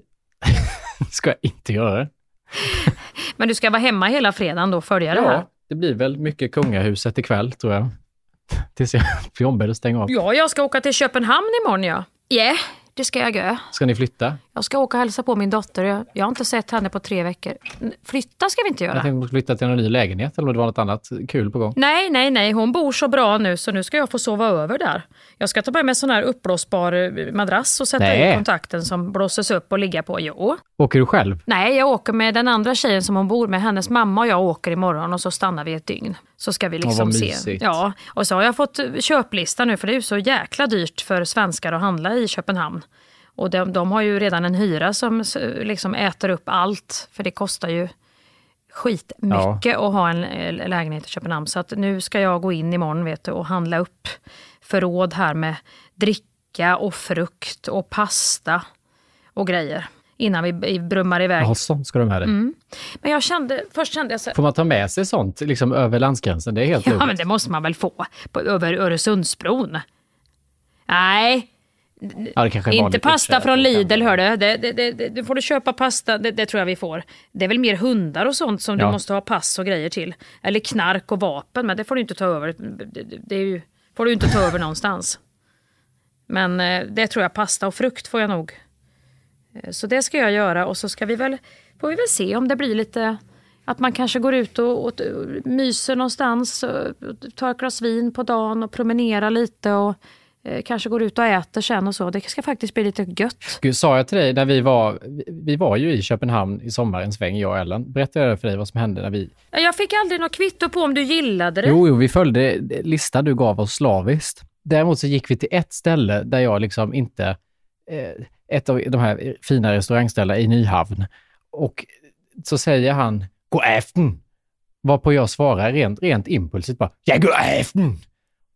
(laughs) ska jag inte göra. (laughs) Men du ska vara hemma hela fredagen då och följa det här? Ja, det blir väl mycket kungahuset ikväll, tror jag. (laughs) Tills jag blir ombedd att stänga av. Ja, jag ska åka till Köpenhamn imorgon ja. Ja, yeah, det ska jag göra. Ska ni flytta? Jag ska åka och hälsa på min dotter. Jag, jag har inte sett henne på tre veckor. Flytta ska vi inte Jag göra. tänkte flytta till en ny lägenhet, eller om det var något annat kul på gång. Nej, nej, nej. Hon bor så bra nu så nu ska jag få sova över där. Jag ska ta med mig en sån här uppblåsbar eh, madrass och sätta Nej. i kontakten som blåses upp och ligga på. Jo. Åker du själv? Nej, jag åker med den andra tjejen som hon bor med. Hennes mamma och jag åker imorgon och så stannar vi ett dygn. Så ska vi liksom se. Ja, och så har jag fått köplista nu för det är ju så jäkla dyrt för svenskar att handla i Köpenhamn. Och de, de har ju redan en hyra som liksom äter upp allt. För det kostar ju skitmycket att ha en eh, lägenhet i Köpenhamn. Så att nu ska jag gå in imorgon vet du, och handla upp förråd här med dricka och frukt och pasta och grejer. Innan vi brummar iväg. Ja, sånt ska du med dig. Mm. Men jag kände, först kände jag så Får man ta med sig sånt liksom över landsgränsen? Det är helt Ja, lugnt. men det måste man väl få på, över Öresundsbron? Nej, Ja, det kanske inte pasta uppköp från Lidl hördu. Det, det, det, det, det får du köpa pasta, det, tror jag vi får. Det är väl mer hundar och sånt som Ja. du måste ha pass och grejer till. Eller knark och vapen, men det får du inte ta över. Det, är ju, får du inte ta över någonstans. Men eh, det tror jag, pasta och frukt får jag nog Så det ska jag göra och så ska vi väl, får vi väl se om det blir lite att man kanske går ut och, och, myser någonstans, och tar ett glas vin på dagen och promenerar lite och eh, kanske går ut och äter sen och så. Det ska faktiskt bli lite gött. Gud, sa jag till dig när vi var, vi- vi var ju i Köpenhamn i sommar en sväng, jag och Ellen. Berättade jag för dig vad som hände när vi... Jag fick aldrig något kvitto på om du gillade det. Jo, jo, vi följde listan du gav oss slaviskt. Däremot så gick vi till ett ställe där jag liksom inte... Eh, ett av de här fina restaurangställena i Nyhavn. Och så säger han God afton! Varpå jag svarar rent, rent impulsivt bara Ja, god afton!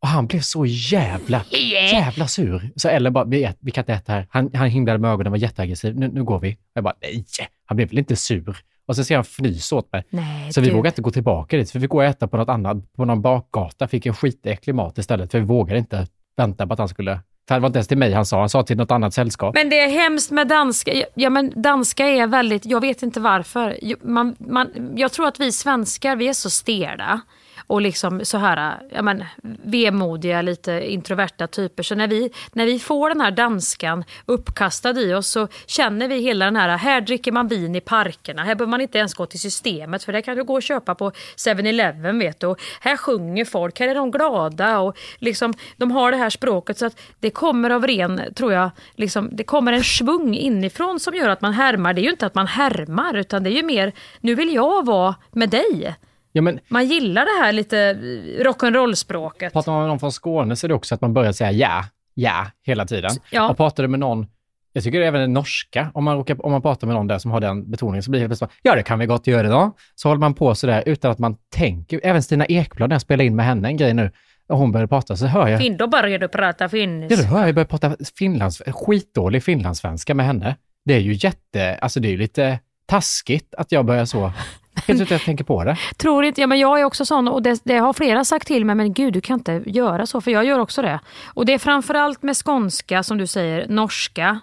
Och han blev så jävla, jävla sur. Så Ellen bara, vi, vi kan inte äta här. Han, han himlade med ögonen och var jätteaggressiv. Nu, nu går vi. Jag bara, nej, han blev väl inte sur. Och så ser han fnys åt mig. Nej, så vi vågade inte gå tillbaka dit, för vi går och äta på något annat, på någon bakgata. Fick en skitäcklig mat istället, för vi vågade inte vänta på att han skulle... För det var inte ens till mig han sa, han sa till något annat sällskap. Men det är hemskt med danska. Ja, men danska är väldigt, jag vet inte varför. Man, man, jag tror att vi svenskar, vi är så stela. Och liksom så här, ja men, vemodiga, lite introverta typer. Så när vi, när vi får den här danskan uppkastad i oss så känner vi hela den här, här dricker man vin i parkerna. Här behöver man inte ens gå till systemet för det kan du gå och köpa på 7-Eleven vet du. Och här sjunger folk, här är de glada och liksom, de har det här språket så att det kommer av ren, tror jag, liksom, det kommer en svung inifrån som gör att man härmar. Det är ju inte att man härmar utan det är ju mer, nu vill jag vara med dig. Ja, men Man gillar det här lite eh, rock'n'roll-språket. pratar man med någon från Skåne så är det också att man börjar säga ja, ja hela tiden. Ja. Och pratar du med någon, jag tycker även den norska, om man, råkar, om man pratar med någon där som har den betoningen så blir det plötsligt ja det kan vi gott göra då. Så håller man på sådär utan att man tänker. Även Stina Ekblad, när jag spelade in med henne en grej nu, och hon började prata så hör jag, Finn, då börjar du prata ja, finniska. då hör jag börja prata finlands, skitdålig finlandssvenska med henne. Det är ju jätte, alltså det är ju lite taskigt att jag börjar så. Helt utan att jag tänker på det. Tror inte, ja men jag är också sån och det, det har flera sagt till mig, men gud du kan inte göra så, för jag gör också det. Och det är framförallt med skånska, som du säger, norska.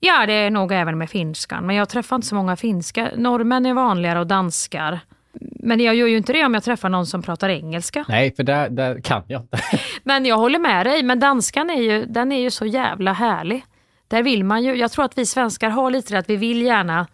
Ja, det är nog även med finskan, men jag träffar inte så många finska. Norrmän är vanligare och danskar. Men jag gör ju inte det om jag träffar någon som pratar engelska. Nej, för där, där kan jag inte. (laughs) Men jag håller med dig, men danskan är ju, den är ju så jävla härlig. Där vill man ju, jag tror att vi svenskar har lite det att vi vill gärna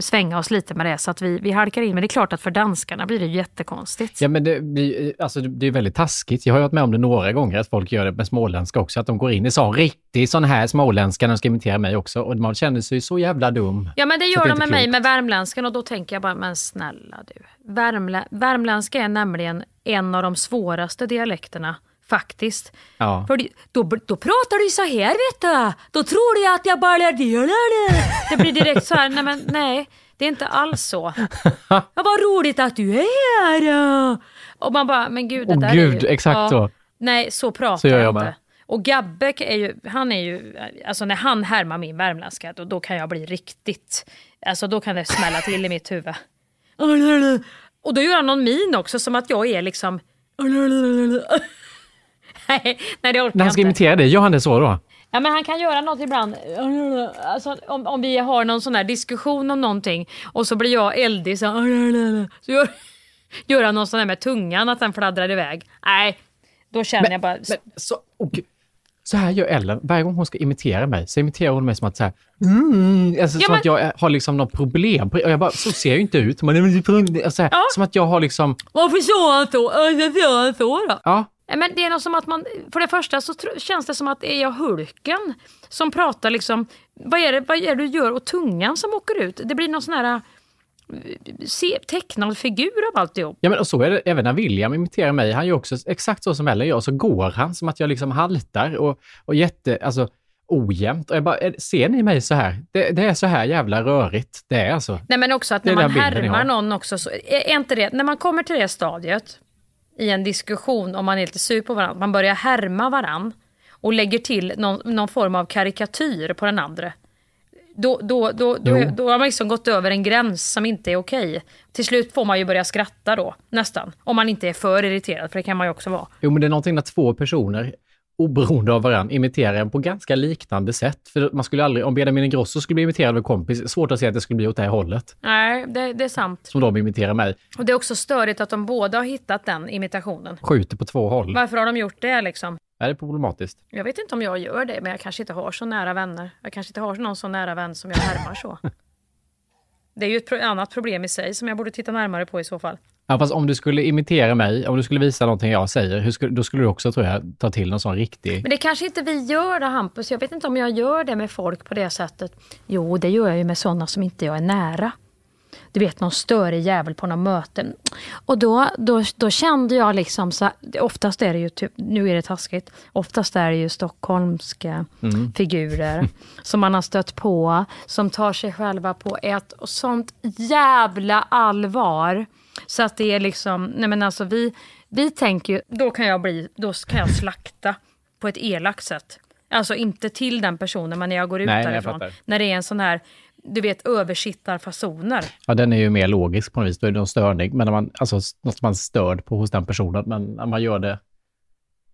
svänga oss lite med det så att vi, vi halkar in. Men det är klart att för danskarna blir det jättekonstigt. Ja, men det, blir, alltså, det är väldigt taskigt. Jag har varit med om det några gånger, att folk gör det med småländska också. Att de går in i sån riktig sån här småländska när de ska imitera mig också. Och man känner sig så jävla dum. Ja men det gör de med mig med värmländskan och då tänker jag bara, men snälla du. Värmlä värmländska är nämligen en av de svåraste dialekterna faktiskt. Ja. För då, då pratar du så här vet du. Då tror jag att jag bara delar det. Det blir direkt så här, nej men nej. Det är inte alls så. (laughs) Ja, vad roligt att du är här. Och man bara, men gud det Åh, där gud, är ju, exakt så. Nej, så pratar Så gör jag jag med. inte. Och Gabbe är ju, han är ju, alltså när han härmar min värmländska, då, då kan jag bli riktigt, alltså då kan det smälla till i mitt huvud. (laughs) Och då gör han någon min också, som att jag är liksom... (laughs) (laughs) nej, nej, det orkar När han jag ska inte. imitera dig, gör han det så då? Ja, men han kan göra något ibland. Alltså, om, om vi har någon sån här diskussion om någonting och så blir jag eldig så, så gör, (laughs) gör han någon sån här med tungan, att den fladdrar iväg. Nej, då känner jag bara... så, Så här gör Ellen, varje gång hon ska imitera mig, så imiterar hon mig som att så här, mm, alltså, Ja, som men- att jag har liksom något problem. Och jag bara, så ser jag ju inte ut. Men, alltså, här, Som att jag har liksom, Varför sa han så? Varför sa han så då? ja, Men det är något som att man, för det första så känns det som att är jag Hulken som pratar liksom, vad är, det, vad är det du gör? Och tungan som åker ut. Det blir någon sån här eh, se, tecknad figur av alltihop. Ja, men och så är det även när William imiterar mig. Han gör också exakt så som Ellen gör, så går han som att jag liksom haltar och, och jätte, alltså ojämnt. Och jag bara, "Eh, ser ni mig så här? Det, det är så här jävla rörigt. Det är alltså. Nej men också att när är man härmar någon också, så är inte det, när man kommer till det stadiet i en diskussion, om man är lite sur på varandra, man börjar härma varandra och lägger till någon, någon form av karikatyr på den andra. Då, då, då, då, då har man liksom gått över en gräns som inte är okej. Till slut får man ju börja skratta då, nästan. Om man inte är för irriterad, för det kan man ju också vara. Jo, men det är någonting när två personer, oberoende av varandra, imiterar en på ganska liknande sätt. För man skulle aldrig, om Benjamin Ingrosso skulle bli imiterad av en kompis, svårt att se att det skulle bli åt det här hållet, Nej, det, det är sant. som de imiterar mig. Och det är också störigt att de båda har hittat den imitationen. Skjuter på två håll. Varför har de gjort det liksom? Är det problematiskt? Jag vet inte om jag gör det, men jag kanske inte har så nära vänner. Jag kanske inte har någon så nära vän som jag härmar så. (laughs) Det är ju ett annat problem i sig som jag borde titta närmare på i så fall. Ja, fast om du skulle imitera mig, om du skulle visa någonting jag säger, skulle, då skulle du också, tror jag, ta till någon sån riktig... Men det kanske inte vi gör det Hampus. Jag vet inte om jag gör det med folk på det sättet. Jo, det gör jag ju med sådana som inte jag är nära. Du vet någon störig jävel på något möte. Och då, då, då kände jag liksom så oftast är det ju, typ, nu är det taskigt, oftast är det ju stockholmska Mm. figurer (laughs) som man har stött på, som tar sig själva på ett sånt jävla allvar. Så att det är liksom, nej men alltså vi, vi tänker ju, då kan jag bli, då kan jag slakta på ett elakt sätt. Alltså inte till den personen, men när jag går ut Nej, därifrån. När det är en sån här, du vet, översittarfasoner. Ja, den är ju mer logisk på något vis. Då är det någon störning. Men när man, alltså något man är störd på hos den personen. Men när man gör det,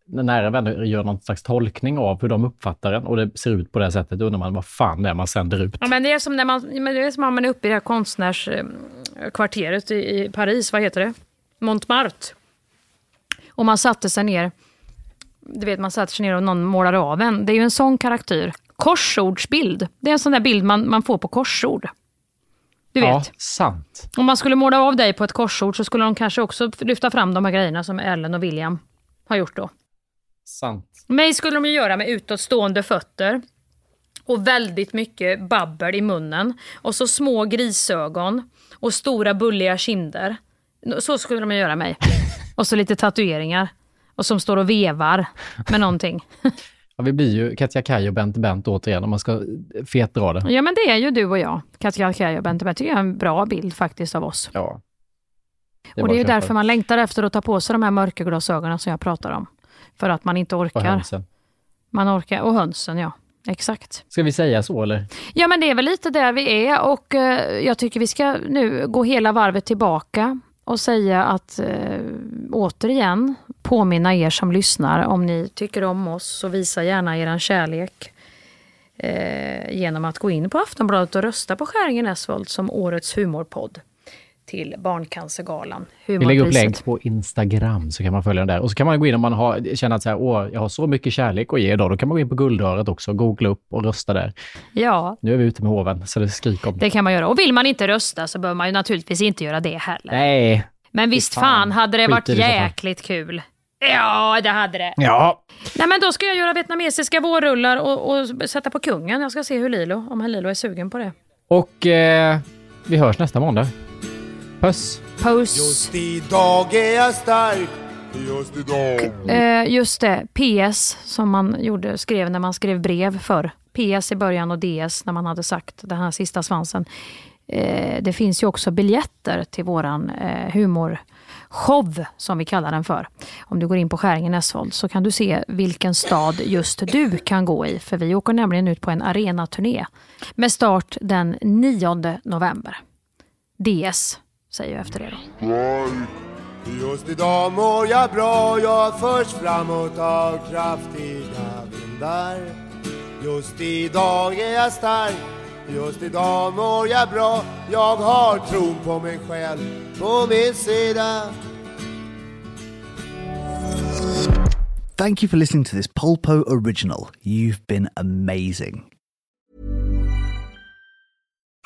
när nära vänner gör någon slags tolkning av hur de uppfattar den och det ser ut på det här sättet, då undrar man vad fan det är man sänder ut. Ja, men det är som när man, det är som när man är uppe i det här konstnärskvarteret i, i Paris, vad heter det? Montmartre. Och man satte sig ner, du vet man satte sig ner och någon målar av en. Det är ju en sån karaktär. Korsordsbild, det är en sån där bild man, man får på korsord. Du vet. Ja, sant. Om man skulle måla av dig på ett korsord så skulle de kanske också lyfta fram de här grejerna som Ellen och William har gjort då. Sant. Mig skulle de ju göra med utåtstående fötter och väldigt mycket babbel i munnen. Och så små grisögon och stora bulliga kinder. Så skulle de göra mig. Och så lite tatueringar. Och som står och vevar med någonting. (laughs) Ja, vi blir ju Katja Kaj och Bent Bent återigen om man ska fetdra det. Ja men det är ju du och jag, Katja Kaj och Bente. Jag tycker jag är en bra bild faktiskt av oss. Ja. och bara det är ju därför man längtar efter att ta på sig de här mörka glasögonen som jag pratar om. För att man inte Och orkar. hönsen. Man orkar. Och hönsen ja, exakt. Ska vi säga så eller? Ja, men det är väl lite där vi är och eh, jag tycker vi ska nu gå hela varvet tillbaka och säga att eh, återigen påminna er som lyssnar om ni tycker om oss så visa gärna er kärlek eh, genom att gå in på Aftonbladet och rösta på Skäringen Esvold som årets humorpodd till Barncancergalan. Vi lägger upp länk på Instagram så kan man följa den där. Och så kan man gå in om man har, känner att så här, Åh, jag har så mycket kärlek att ge idag. Då kan man gå in på Guldöret också, googla upp och rösta där. Ja, Nu är vi ute med hoven, så det skriker om det kan man göra. Och vill man inte rösta så behöver man ju naturligtvis inte göra det heller. Nej. Men visst fan, fan. hade det Skit varit det jäkligt kul. Ja, det hade det. Ja. Nej men då ska jag göra vietnamesiska vårrullar och, och sätta på kungen. Jag ska se hur Lilo, om Lilo är sugen på det. Och eh, vi hörs nästa måndag. Puss! Puss! Just idag är jag stark Just idag Eh, just det, PS som man gjorde, skrev när man skrev brev för. PS i början och DS när man hade sagt den här sista svansen. Eh, det finns ju också biljetter till våran eh, humorshow som vi kallar den för. Om du går in på Skäringen Esvold så kan du se vilken stad just du kan gå i. För vi åker nämligen ut på en arenaturné med start den 9 november. DS säger jag efter det då. Just idag mår jag bra Jag förs framåt av kraftiga vindar Just idag är jag stark Just idag mår jag bra Jag har tron på mig själv på min sida Thank you for listening to this Polpo original. You've been amazing.